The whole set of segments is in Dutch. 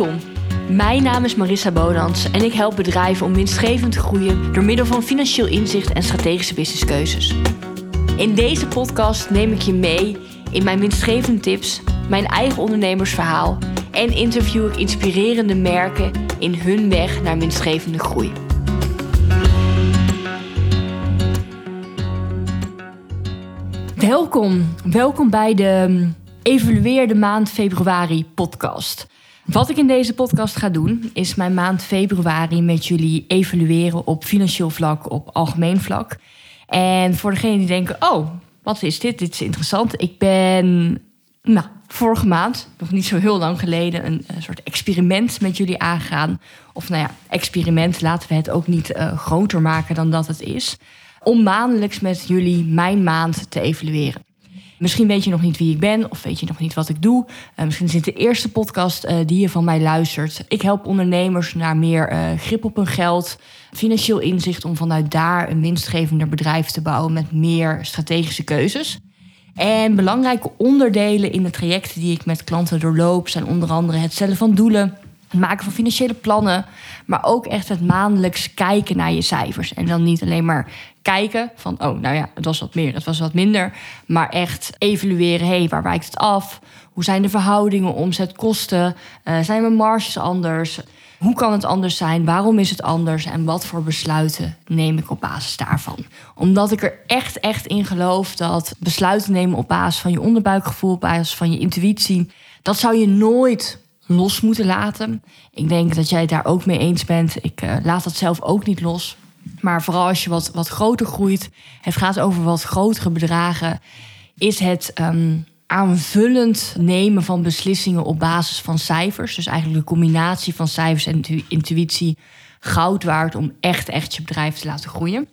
Welkom. Mijn naam is Marissa Bodans en ik help bedrijven om winstgevend te groeien door middel van financieel inzicht en strategische businesskeuzes. In deze podcast neem ik je mee in mijn winstgevende tips, mijn eigen ondernemersverhaal en interview ik inspirerende merken in hun weg naar winstgevende groei. Welkom, welkom bij de Evalueer de maand februari podcast. Wat ik in deze podcast ga doen, is mijn maand februari met jullie evalueren op financieel vlak, op algemeen vlak. En voor degenen die denken, oh, wat is dit? Dit is interessant. Ik ben, nou, vorige maand, nog niet zo heel lang geleden, een, soort experiment met jullie aangegaan. Of nou ja, experiment, laten we het ook niet uh, groter maken dan dat het is. Om maandelijks met jullie mijn maand te evalueren. Misschien weet je nog niet wie ik ben of weet je nog niet wat ik doe. Uh, misschien is dit de eerste podcast uh, die je van mij luistert. Ik help ondernemers naar meer uh, grip op hun geld, financieel inzicht om vanuit daar een winstgevender bedrijf te bouwen met meer strategische keuzes. En belangrijke onderdelen in de trajecten die ik met klanten doorloop zijn onder andere het stellen van doelen, het maken van financiële plannen, maar ook echt het maandelijks kijken naar je cijfers. En dan niet alleen maar kijken van, oh, nou ja, het was wat meer, het was wat minder, maar echt evalueren, hé, hey, waar wijkt het af? Hoe zijn de verhoudingen, omzet, kosten? Uh, zijn mijn marges anders? Hoe kan het anders zijn? Waarom is het anders? En wat voor besluiten neem ik op basis daarvan? Omdat ik er echt, echt in geloof dat besluiten nemen op basis van je onderbuikgevoel, op basis van je intuïtie, dat zou je nooit los moeten laten. Ik denk dat jij het daar ook mee eens bent. Ik uh, laat dat zelf ook niet los. Maar vooral als je wat, wat groter groeit, het gaat over wat grotere bedragen, is het um, aanvullend nemen van beslissingen op basis van cijfers. Dus eigenlijk de combinatie van cijfers en intuïtie goud waard om echt, echt je bedrijf te laten groeien.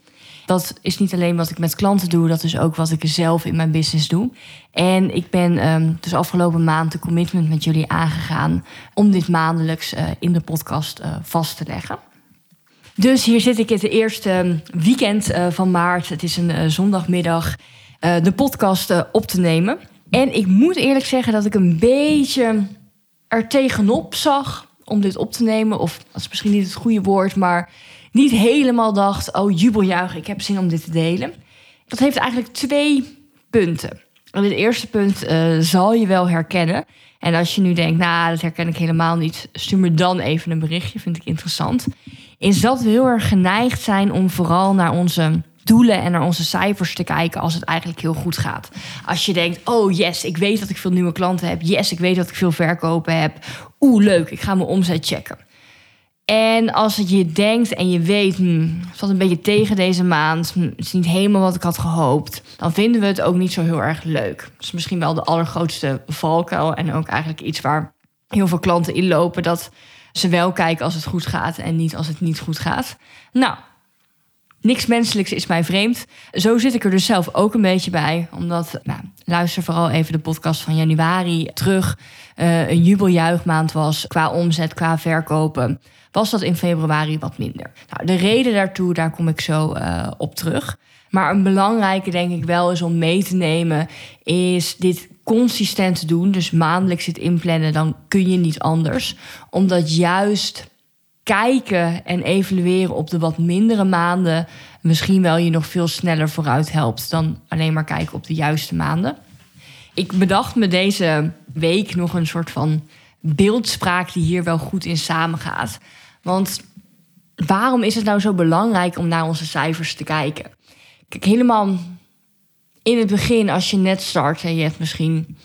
Dat is niet alleen wat ik met klanten doe, dat is ook wat ik zelf in mijn business doe. En ik ben um, dus afgelopen maand de commitment met jullie aangegaan om dit maandelijks uh, in de podcast uh, vast te leggen. Dus hier zit ik het eerste weekend uh, van maart. Het is een zondagmiddag. de podcast op te nemen. En ik moet eerlijk zeggen dat ik een beetje er tegenop zag om dit op te nemen. Of dat is misschien niet het goede woord, maar niet helemaal dacht: oh, jubeljuichen, ik heb zin om dit te delen. Dat heeft eigenlijk twee punten. En het eerste punt uh, zal je wel herkennen. En als je nu denkt, nou, dat herken ik helemaal niet, stuur me dan even een berichtje, vind ik interessant. Is dat we heel erg geneigd zijn om vooral naar onze doelen en naar onze cijfers te kijken als het eigenlijk heel goed gaat. Als je denkt, oh yes, ik weet dat ik veel nieuwe klanten heb. Yes, ik weet dat ik veel verkopen heb. Oeh, leuk, ik ga mijn omzet checken. En als het je denkt en je weet, hmm, het valt een beetje tegen deze maand, hm, het is niet helemaal wat ik had gehoopt, dan vinden we het ook niet zo heel erg leuk. Dat is misschien wel de allergrootste valkuil en ook eigenlijk iets waar heel veel klanten in lopen, dat ze wel kijken als het goed gaat en niet als het niet goed gaat. Nou, niks menselijks is mij vreemd. Zo zit ik er dus zelf ook een beetje bij, omdat, nou, luister vooral even de podcast van januari terug, uh, een jubeljuichmaand was qua omzet, qua verkopen was dat in februari wat minder. Nou, de reden daartoe, daar kom ik zo uh, op terug. Maar een belangrijke, denk ik wel, is om mee te nemen, is dit consistent te doen. Dus maandelijks dit inplannen, dan kun je niet anders. Omdat juist kijken en evalueren op de wat mindere maanden misschien wel je nog veel sneller vooruit helpt dan alleen maar kijken op de juiste maanden. Ik bedacht me deze week nog een soort van beeldspraak die hier wel goed in samengaat. Want waarom is het nou zo belangrijk om naar onze cijfers te kijken? Kijk, helemaal in het begin, als je net start en je hebt misschien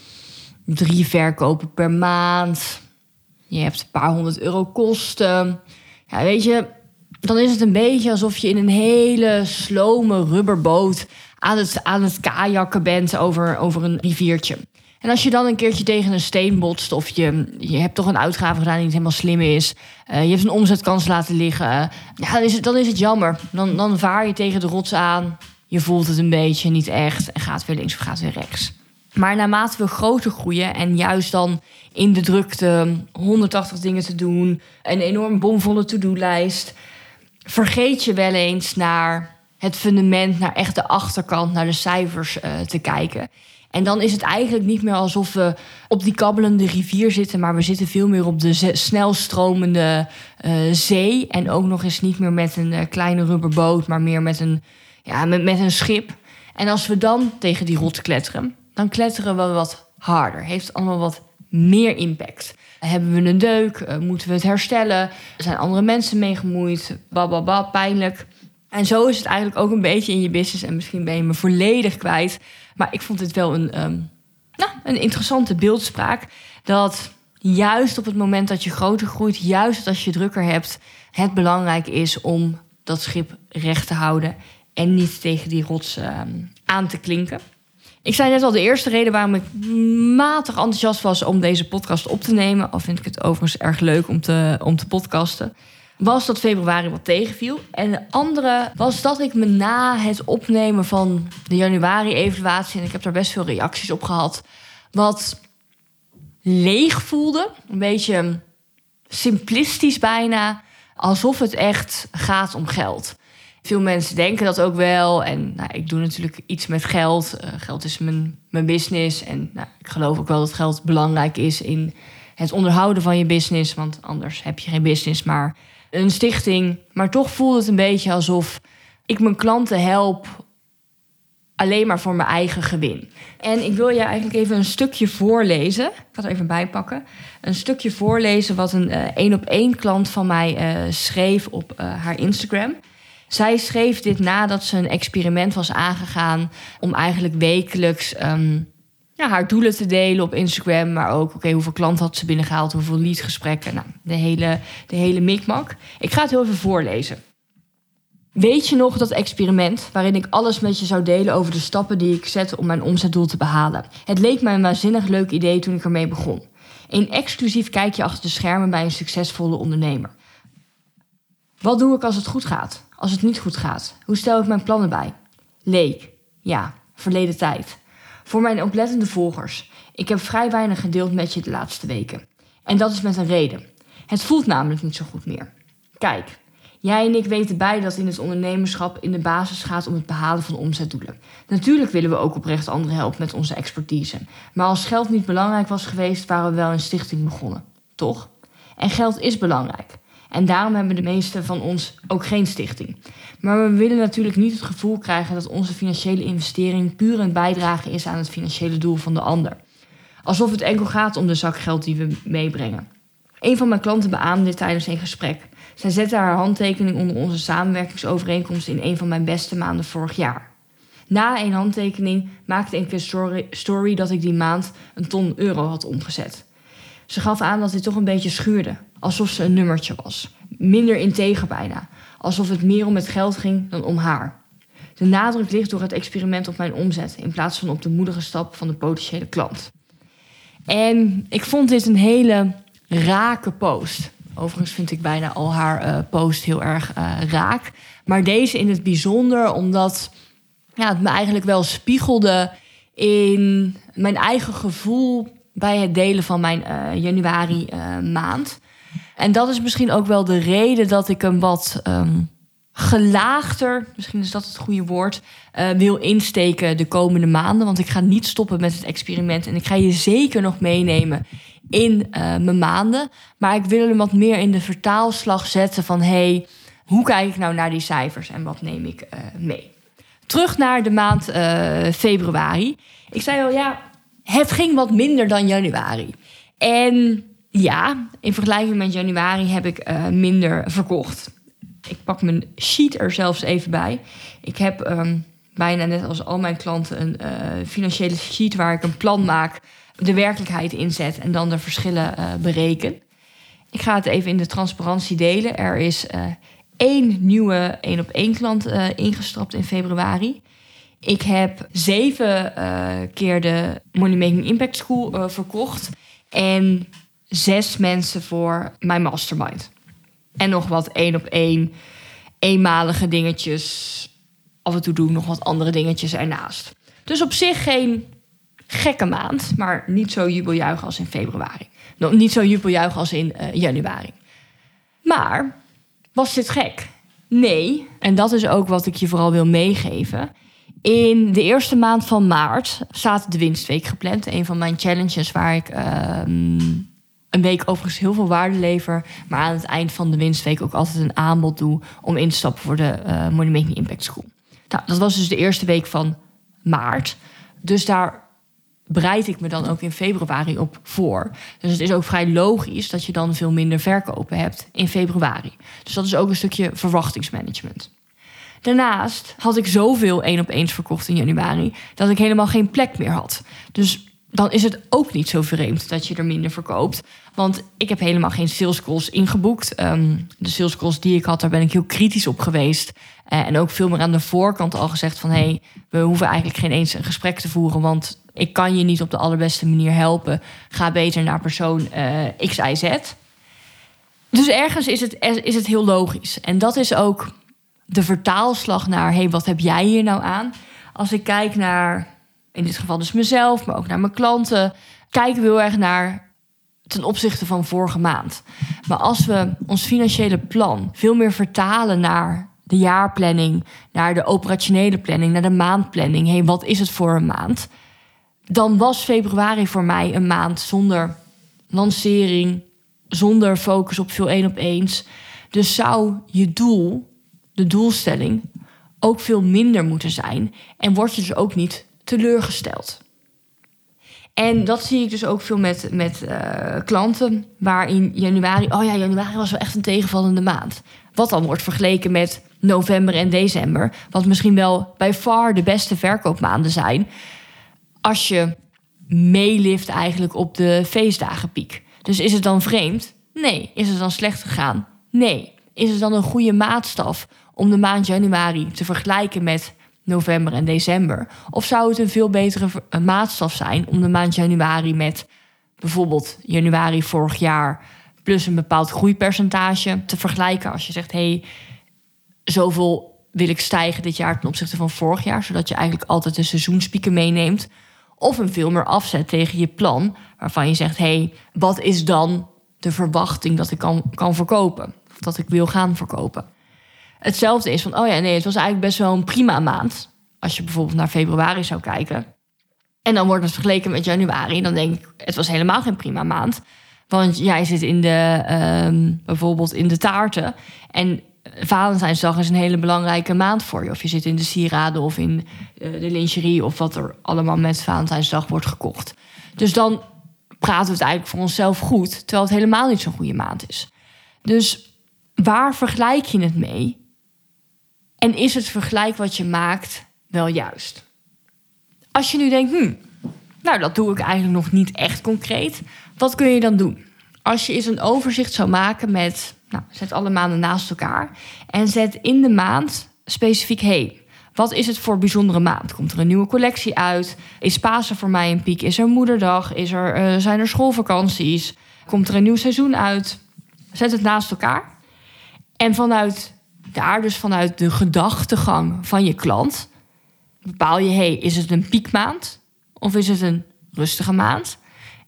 drie verkopen per maand, je hebt een paar honderd euro kosten. Ja, weet je, dan is het een beetje alsof je in een hele slome rubberboot aan het, aan het kajakken bent over, over een riviertje. En als je dan een keertje tegen een steen botst of je, je hebt toch een uitgave gedaan die niet helemaal slim is, uh, je hebt een omzetkans laten liggen, ja, dan, is het, dan is het jammer. Dan, dan vaar je tegen de rots aan, je voelt het een beetje, niet echt, en gaat weer links of gaat weer rechts. Maar naarmate we groter groeien en juist dan in de drukte 180 dingen te doen, een enorm bomvolle to-do-lijst, vergeet je wel eens naar het fundament, naar echt de achterkant, naar de cijfers uh, te kijken. En dan is het eigenlijk niet meer alsof we op die kabbelende rivier zitten, maar we zitten veel meer op de snelstromende uh, zee. En ook nog eens niet meer met een uh, kleine rubberboot, maar meer met een, ja, met, met een schip. En als we dan tegen die rot kletteren, dan kletteren we wat harder. Heeft allemaal wat meer impact. Hebben we een deuk? Uh, moeten we het herstellen? Er zijn andere mensen mee gemoeid? Bababa, pijnlijk. En zo is het eigenlijk ook een beetje in je business. En misschien ben je me volledig kwijt. Maar ik vond dit wel een, nou, een interessante beeldspraak. Dat juist op het moment dat je groter groeit, juist als je drukker hebt, het belangrijk is om dat schip recht te houden en niet tegen die rots um, aan te klinken. Ik zei net al, de eerste reden waarom ik matig enthousiast was om deze podcast op te nemen, al vind ik het overigens erg leuk om te, om te podcasten, was dat februari wat tegenviel. En de andere was dat ik me na het opnemen van de januari-evaluatie, en ik heb daar best veel reacties op gehad, wat leeg voelde. Een beetje simplistisch bijna, alsof het echt gaat om geld. Veel mensen denken dat ook wel. En nou, ik doe natuurlijk iets met geld. Uh, geld is mijn, mijn business. En nou, ik geloof ook wel dat geld belangrijk is in het onderhouden van je business. Want anders heb je geen business, maar een stichting. Maar toch voelt het een beetje alsof ik mijn klanten help alleen maar voor mijn eigen gewin. En ik wil je eigenlijk even een stukje voorlezen. Ik ga er even bij pakken. Een stukje voorlezen wat een één op één klant van mij uh, schreef op haar Instagram. Zij schreef dit nadat ze een experiment was aangegaan om eigenlijk wekelijks um, ja, haar doelen te delen op Instagram. Maar ook, oké, hoeveel klanten had ze binnengehaald, hoeveel leadgesprekken. Nou, de hele, de hele mikmak. Ik ga het heel even voorlezen. Weet je nog dat experiment waarin ik alles met je zou delen over de stappen die ik zet om mijn omzetdoel te behalen? Het leek mij een waanzinnig leuk idee toen ik ermee begon. Een exclusief kijkje achter de schermen bij een succesvolle ondernemer. Wat doe ik als het goed gaat? Als het niet goed gaat? Hoe stel ik mijn plannen bij? Leek. Ja, verleden tijd. Voor mijn oplettende volgers. Ik heb vrij weinig gedeeld met je de laatste weken. En dat is met een reden. Het voelt namelijk niet zo goed meer. Kijk, jij en ik weten beide dat in het ondernemerschap in de basis gaat om het behalen van omzetdoelen. Natuurlijk willen we ook oprecht anderen helpen met onze expertise. Maar als geld niet belangrijk was geweest, waren we wel een stichting begonnen. Toch? En geld is belangrijk. En daarom hebben de meeste van ons ook geen stichting. Maar we willen natuurlijk niet het gevoel krijgen dat onze financiële investering puur een bijdrage is aan het financiële doel van de ander. Alsof het enkel gaat om de zak geld die we meebrengen. Een van mijn klanten beaamde dit tijdens een gesprek. Zij zette haar handtekening onder onze samenwerkingsovereenkomst in een van mijn beste maanden vorig jaar. Na een handtekening maakte ik een story dat ik die maand een ton euro had omgezet. Ze gaf aan dat dit toch een beetje schuurde, alsof ze een nummertje was. Minder integer bijna, alsof het meer om het geld ging dan om haar. De nadruk ligt door het experiment op mijn omzet in plaats van op de moedige stap van de potentiële klant. En ik vond dit een hele rake post. Overigens vind ik bijna al haar uh, post heel erg uh, raak. Maar deze in het bijzonder, omdat ja, het me eigenlijk wel spiegelde in mijn eigen gevoel bij het delen van mijn uh, januari uh, maand. En dat is misschien ook wel de reden dat ik hem wat um, gelaagder, misschien is dat het goede woord, uh, wil insteken de komende maanden. Want ik ga niet stoppen met het experiment en ik ga je zeker nog meenemen in mijn maanden. Maar ik wil hem wat meer in de vertaalslag zetten van hey, hoe kijk ik nou naar die cijfers en wat neem ik mee? Terug naar de maand februari. Ik zei al ja het ging wat minder dan januari. En ja, in vergelijking met januari heb ik uh, minder verkocht. Ik pak mijn sheet er zelfs even bij. Ik heb um, bijna net als al mijn klanten een uh, financiële sheet waar ik een plan maak, de werkelijkheid inzet en dan de verschillen uh, bereken. Ik ga het even in de transparantie delen. Er is één nieuwe één op één klant ingestapt in februari. Ik heb zeven uh, keer de Money Making Impact School uh, verkocht. En zes mensen voor mijn mastermind. En nog wat één op één, eenmalige dingetjes. Af en toe doe ik nog wat andere dingetjes ernaast. Dus op zich geen gekke maand, maar niet zo jubeljuichen als in februari. niet zo jubeljuichen als in uh, januari. Maar was dit gek? Nee, en dat is ook wat ik je vooral wil meegeven. In de eerste maand van maart staat de winstweek gepland. Een van mijn challenges waar ik ehm, een week overigens heel veel waarde lever. Maar aan het eind van de winstweek ook altijd een aanbod doe om in te stappen voor de uh, Impact School. Nou, dat was dus de eerste week van maart. Dus daar bereid ik me dan ook in februari op voor. Dus het is ook vrij logisch dat je dan veel minder verkopen hebt in februari. Dus dat is ook een stukje verwachtingsmanagement. Daarnaast had ik zoveel één op eens verkocht in januari dat ik helemaal geen plek meer had. Dus dan is het ook niet zo vreemd dat je er minder verkoopt. Want ik heb helemaal geen sales calls ingeboekt. Ehm, de sales calls die ik had, daar ben ik heel kritisch op geweest. Uh, en ook veel meer aan de voorkant al gezegd van... hé, hey, we hoeven eigenlijk geen eens een gesprek te voeren... want ik kan je niet op de allerbeste manier helpen. Ga beter naar persoon uh, X, Y, Z. Dus ergens is het, is het heel logisch. En dat is ook de vertaalslag naar... hey, wat heb jij hier nou aan? Als ik kijk naar, in dit geval dus mezelf... maar ook naar mijn klanten... kijken we heel erg naar ten opzichte van vorige maand. Maar als we ons financiële plan veel meer vertalen naar de jaarplanning, naar de operationele planning, naar de maandplanning. Hey, wat is het voor een maand? Dan was februari voor mij een maand zonder lancering, zonder focus op veel één op eens. Dus zou je doel, de doelstelling, ook veel minder moeten zijn en word je dus ook niet teleurgesteld. En dat zie ik dus ook veel met, met uh, klanten, waar in januari, oh ja, januari was wel echt een tegenvallende maand. Wat dan wordt vergeleken met november en december, wat misschien wel bij far de beste verkoopmaanden zijn, als je meelift eigenlijk op de feestdagenpiek. Dus is het dan vreemd? Nee. Is het dan slecht gegaan? Nee. Is het dan een goede maatstaf om de maand januari te vergelijken met november en december? Of zou het een veel betere maatstaf zijn om de maand januari met bijvoorbeeld januari vorig jaar plus een bepaald groeipercentage te vergelijken? Als je zegt, hé, hey, zoveel wil ik stijgen dit jaar ten opzichte van vorig jaar, zodat je eigenlijk altijd de seizoenspieken meeneemt. Of een veel meer afzet tegen je plan, waarvan je zegt: hé, hey, wat is dan de verwachting dat ik kan, kan verkopen? Of dat ik wil gaan verkopen. Hetzelfde is van: oh ja, nee, het was eigenlijk best wel een prima maand. Als je bijvoorbeeld naar februari zou kijken. En dan wordt het vergeleken met januari. Dan denk ik: het was helemaal geen prima maand. Want jij zit in de, um, bijvoorbeeld in de taarten. En Valentijnsdag is een hele belangrijke maand voor je. Of je zit in de sieraden of in eh, de lingerie of wat er allemaal met Valentijnsdag wordt gekocht. Dus dan praten we het eigenlijk voor onszelf goed, terwijl het helemaal niet zo'n goede maand is. Dus waar vergelijk je het mee? En is het vergelijk wat je maakt wel juist? Als je nu denkt, hm, nou dat doe ik eigenlijk nog niet echt concreet, wat kun je dan doen? Als je eens een overzicht zou maken met nou, zet alle maanden naast elkaar. En zet in de maand specifiek, hey, wat is het voor bijzondere maand? Komt er een nieuwe collectie uit? Is Pasen voor mij een piek? Is er moederdag? Is er, uh, zijn er schoolvakanties? Komt er een nieuw seizoen uit? Zet het naast elkaar. En vanuit daar, dus vanuit de gedachtegang van je klant, bepaal je, hey, is het een piekmaand? Of is het een rustige maand?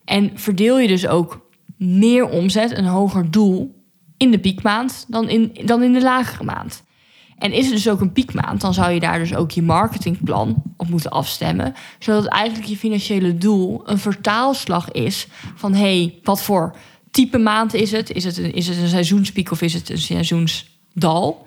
En verdeel je dus ook meer omzet, een hoger doel in de piekmaand dan in, dan in de lagere maand. En is het dus ook een piekmaand, dan zou je daar dus ook je marketingplan op moeten afstemmen. Zodat eigenlijk je financiële doel een vertaalslag is van hey, wat voor type maand is het? Is het, een, is het een seizoenspiek of is het een seizoensdal?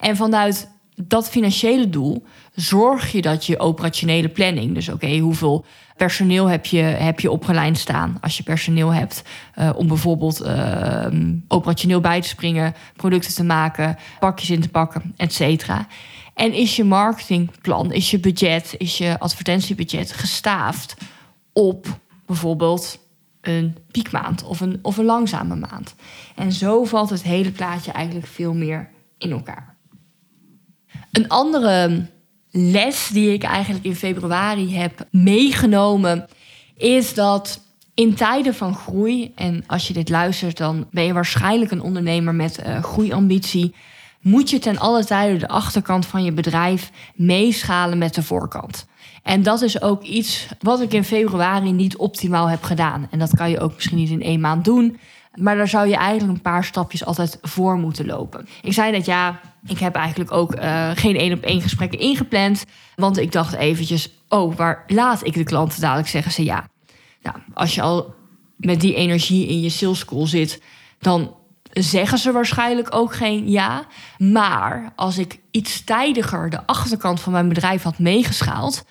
En vanuit dat financiële doel zorg je dat je operationele planning, dus oké, hoeveel personeel heb je, heb je staan als je personeel hebt, uh, om bijvoorbeeld uh, operationeel bij te springen, producten te maken, pakjes in te pakken, et cetera. En is je marketingplan, is je budget, is je advertentiebudget gestaafd op bijvoorbeeld een piekmaand of een, of een langzame maand? En zo valt het hele plaatje eigenlijk veel meer in elkaar. Een andere les die ik eigenlijk in februari heb meegenomen, is dat in tijden van groei, en als je dit luistert, dan ben je waarschijnlijk een ondernemer met uh, groeiambitie, moet je ten alle tijde de achterkant van je bedrijf meeschalen met de voorkant. En dat is ook iets wat ik in februari niet optimaal heb gedaan. En dat kan je ook misschien niet in één maand doen. Maar daar zou je eigenlijk een paar stapjes altijd voor moeten lopen. Ik zei net ja, ik heb eigenlijk ook uh, geen één op één gesprekken ingepland. Want ik dacht eventjes, oh, waar laat ik de klanten dadelijk zeggen ze ja. Nou, als je al met die energie in je sales call zit, dan zeggen ze waarschijnlijk ook geen ja. Maar als ik iets tijdiger de achterkant van mijn bedrijf had meegeschaald.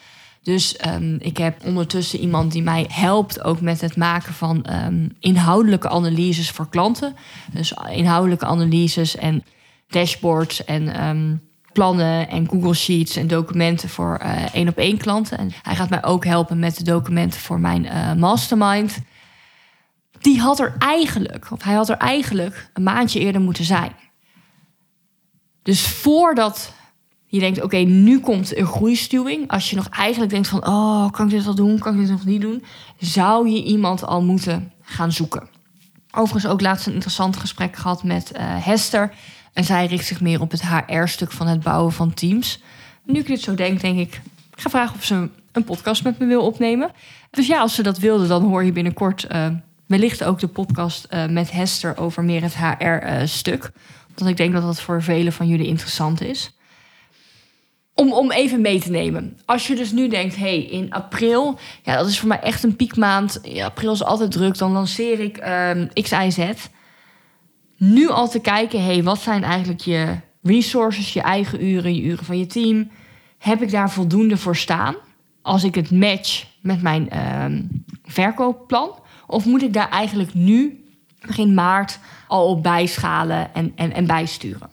Dus um, ik heb ondertussen iemand die mij helpt ook met het maken van um, inhoudelijke analyses voor klanten. Dus inhoudelijke analyses en dashboards en um, plannen en Google Sheets en documenten voor uh, één op één klanten. En hij gaat mij ook helpen met de documenten voor mijn uh, mastermind die had er eigenlijk, of hij had er eigenlijk een maandje eerder moeten zijn. Dus voordat je denkt, oké, nu komt een groeistuwing. Als je nog eigenlijk denkt van, oh, kan ik dit al doen? Kan ik dit nog niet doen? Zou je iemand al moeten gaan zoeken. Overigens ook laatst een interessant gesprek gehad met uh, Hester. En zij richt zich meer op het HR-stuk van het bouwen van teams. Nu ik dit zo denk, denk ik, ik ga vragen of ze een podcast met me wil opnemen. Dus ja, als ze dat wilde, dan hoor je binnenkort uh, wellicht ook de podcast uh, met Hester over meer het HR-stuk. Want ik denk dat dat voor velen van jullie interessant is. Om, om even mee te nemen. Als je dus nu denkt, hey, in april, ja, dat is voor mij echt een piekmaand. Ja, april is altijd druk, dan lanceer ik um, X, Y, Z. Nu al te kijken, hey, wat zijn eigenlijk je resources, je eigen uren, je uren van je team? Heb ik daar voldoende voor staan? Als ik het match met mijn um, verkoopplan? Of moet ik daar eigenlijk nu, begin maart, al op bijschalen en, en, en bijsturen?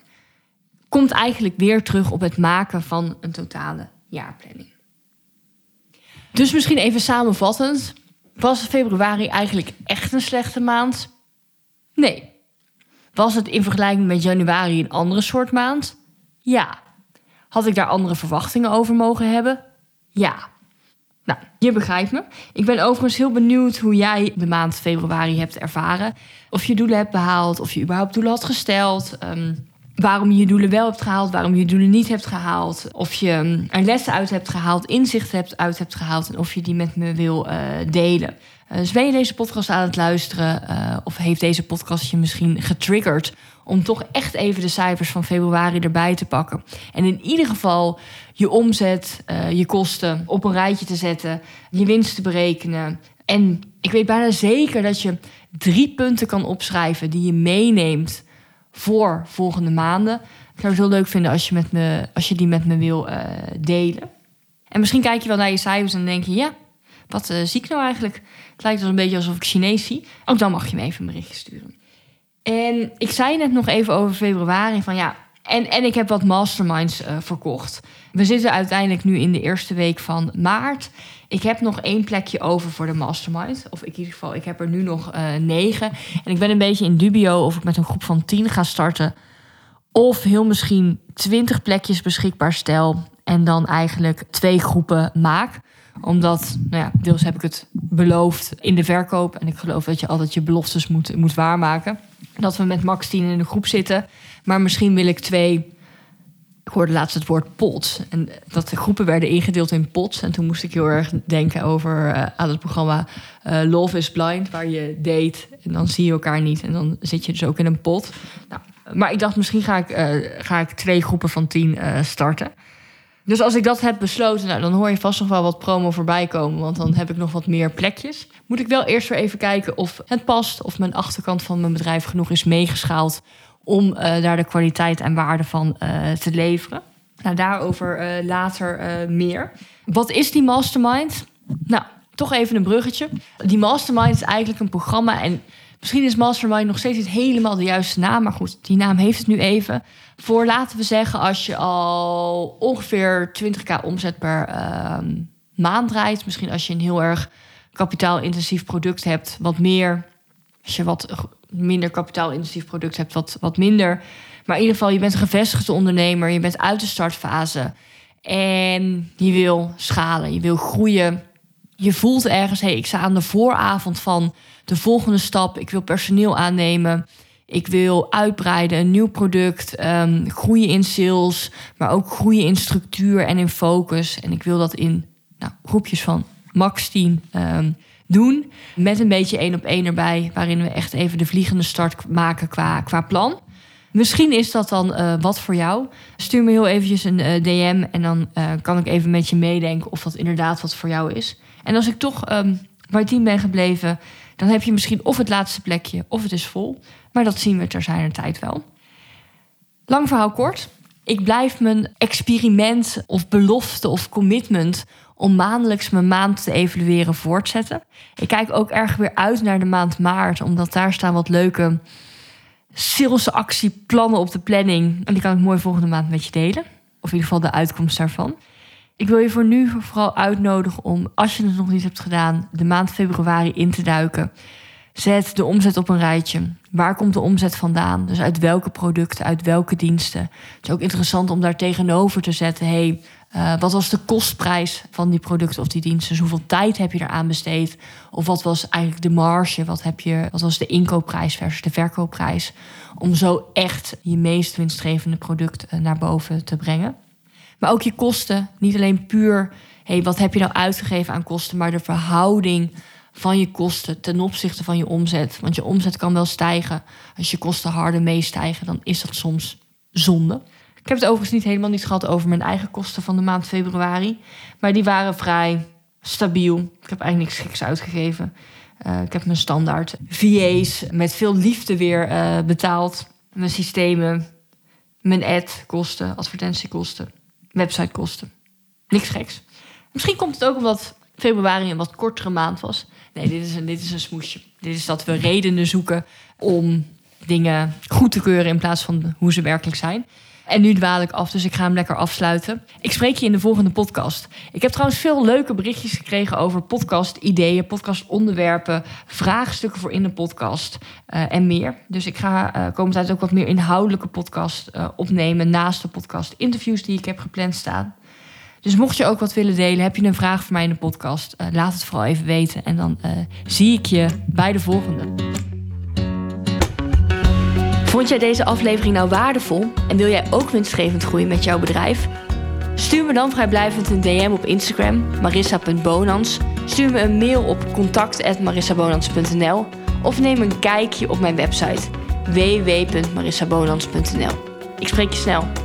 Komt eigenlijk weer terug op het maken van een totale jaarplanning. Dus misschien even samenvattend. Was februari eigenlijk echt een slechte maand? Nee. Was het in vergelijking met januari een andere soort maand? Ja. Had ik daar andere verwachtingen over mogen hebben? Ja. Nou, je begrijpt me. Ik ben overigens heel benieuwd hoe jij de maand februari hebt ervaren. Of je doelen hebt behaald, of je überhaupt doelen had gesteld. Um, waarom je je doelen wel hebt gehaald, waarom je je doelen niet hebt gehaald. Of je um, er lessen uit hebt gehaald, inzichten hebt, uit hebt gehaald. En of je die met me wil uh, delen. Uh, dus ben je deze podcast aan het luisteren? Uh, of heeft deze podcast je misschien getriggerd om toch echt even de cijfers van februari erbij te pakken. En in ieder geval je omzet, je kosten op een rijtje te zetten, je winst te berekenen. En ik weet bijna zeker dat je drie punten kan opschrijven die je meeneemt voor volgende maanden. Ik zou het heel leuk vinden als je, met me, als je die met me wil uh, delen. En misschien kijk je wel naar je cijfers en denk je, ja, wat uh, zie ik nou eigenlijk? Het lijkt wel een beetje alsof ik Chinees zie. Ook dan mag je me even een berichtje sturen. En ik zei net nog even over februari van ja, en, en ik heb wat masterminds uh, verkocht. We zitten uiteindelijk nu in de eerste week van maart. Ik heb nog één plekje over voor de mastermind. Of in ieder geval, ik heb er nu nog uh, negen. En ik ben een beetje in dubio of ik met een groep van tien ga starten. Of heel misschien twintig plekjes beschikbaar stel. En dan eigenlijk twee groepen maak omdat, nou ja, deels heb ik het beloofd in de verkoop. En ik geloof dat je altijd je beloftes moet, moet waarmaken. Dat we met max 10 in de groep zitten. Maar misschien wil ik twee. Ik hoorde laatst het woord pots. En dat de groepen werden ingedeeld in pots. En toen moest ik heel erg denken over uh, aan het programma uh, Love is Blind. Waar je date en dan zie je elkaar niet. En dan zit je dus ook in een pot. Nou, maar ik dacht, misschien ga ik, uh, ga ik twee groepen van tien starten. Dus als ik dat heb besloten, nou, dan hoor je vast nog wel wat promo voorbij komen. Want dan heb ik nog wat meer plekjes. Moet ik wel eerst weer even kijken of het past. Of mijn achterkant van mijn bedrijf genoeg is meegeschaald. Om uh, daar de kwaliteit en waarde van uh, te leveren. Nou, daarover uh, later meer. Wat is die mastermind? Nou, toch even een bruggetje. Die mastermind is eigenlijk een programma. En Misschien is Mastermind nog steeds niet helemaal de juiste naam. Maar goed, die naam heeft het nu even. Voor laten we zeggen, als je al ongeveer 20k omzet per uh, maand draait. Misschien als je een heel erg kapitaalintensief product hebt, wat meer. Als je wat minder kapitaalintensief product hebt, wat, wat minder. Maar in ieder geval, je bent een gevestigde ondernemer. Je bent uit de startfase. En je wil schalen, je wil groeien. Je voelt ergens, hé, hey, ik sta aan de vooravond van de volgende stap. Ik wil personeel aannemen. Ik wil uitbreiden, een nieuw product, um, groeien in sales, maar ook groeien in structuur en in focus. En ik wil dat in nou, groepjes van max 10 um, doen. Met een beetje één op één erbij, waarin we echt even de vliegende start maken qua, qua plan. Misschien is dat dan uh, wat voor jou. Stuur me heel eventjes een uh, DM en dan uh, kan ik even met je meedenken of dat inderdaad wat voor jou is. En als ik toch um, bij team ben gebleven, dan heb je misschien of het laatste plekje of het is vol. Maar dat zien we ter zijner tijd wel. Lang verhaal kort. Ik blijf mijn experiment of belofte of commitment om maandelijks mijn maand te evalueren voortzetten. Ik kijk ook erg weer uit naar de maand maart, omdat daar staan wat leuke salesactieplannen op de planning. En die kan ik mooi volgende maand met je delen. Of in ieder geval de uitkomst daarvan. Ik wil je voor nu vooral uitnodigen om, als je het nog niet hebt gedaan, de maand februari in te duiken. Zet de omzet op een rijtje. Waar komt de omzet vandaan? Dus uit welke producten, uit welke diensten? Het is ook interessant om daar tegenover te zetten. hey, uh, wat was de kostprijs van die producten of die diensten? Dus hoeveel tijd heb je eraan besteed? Of wat was eigenlijk de marge? Wat, heb je, wat was de inkoopprijs versus de verkoopprijs? Om zo echt je meest winstgevende product uh, naar boven te brengen. Maar ook je kosten. Niet alleen puur, hey, wat heb je nou uitgegeven aan kosten, maar de verhouding van je kosten ten opzichte van je omzet. Want je omzet kan wel stijgen. Als je kosten harder meestijgen, dan is dat soms zonde. Ik heb het overigens niet helemaal niet gehad over mijn eigen kosten van de maand februari. Maar die waren vrij stabiel. Ik heb eigenlijk niks geks uitgegeven. Uh, ik heb mijn standaard VA's met veel liefde weer uh, betaald. Mijn systemen, mijn ad-kosten, advertentiekosten, websitekosten. Niks geks. Misschien komt het ook omdat februari een wat kortere maand was. Nee, dit is een, dit is een smoesje. Dit is dat we redenen zoeken om dingen goed te keuren in plaats van hoe ze werkelijk zijn. En nu dwaal ik af, dus ik ga hem lekker afsluiten. Ik spreek je in de volgende podcast. Ik heb trouwens veel leuke berichtjes gekregen over podcast-ideeën, podcast-onderwerpen, vraagstukken voor in de podcast uh, en meer. Dus ik ga uh, komend tijd ook wat meer inhoudelijke podcast uh, opnemen naast de podcast-interviews die ik heb gepland staan. Dus mocht je ook wat willen delen, heb je een vraag voor mij in de podcast, laat het vooral even weten. En dan zie ik je bij de volgende. Vond jij deze aflevering nou waardevol en wil jij ook winstgevend groeien met jouw bedrijf? Stuur me dan vrijblijvend een DM op Instagram, marissa.bonans. Stuur me een mail op contact.marissabonans.nl of neem een kijkje op mijn website www.marissabonans.nl. Ik spreek je snel.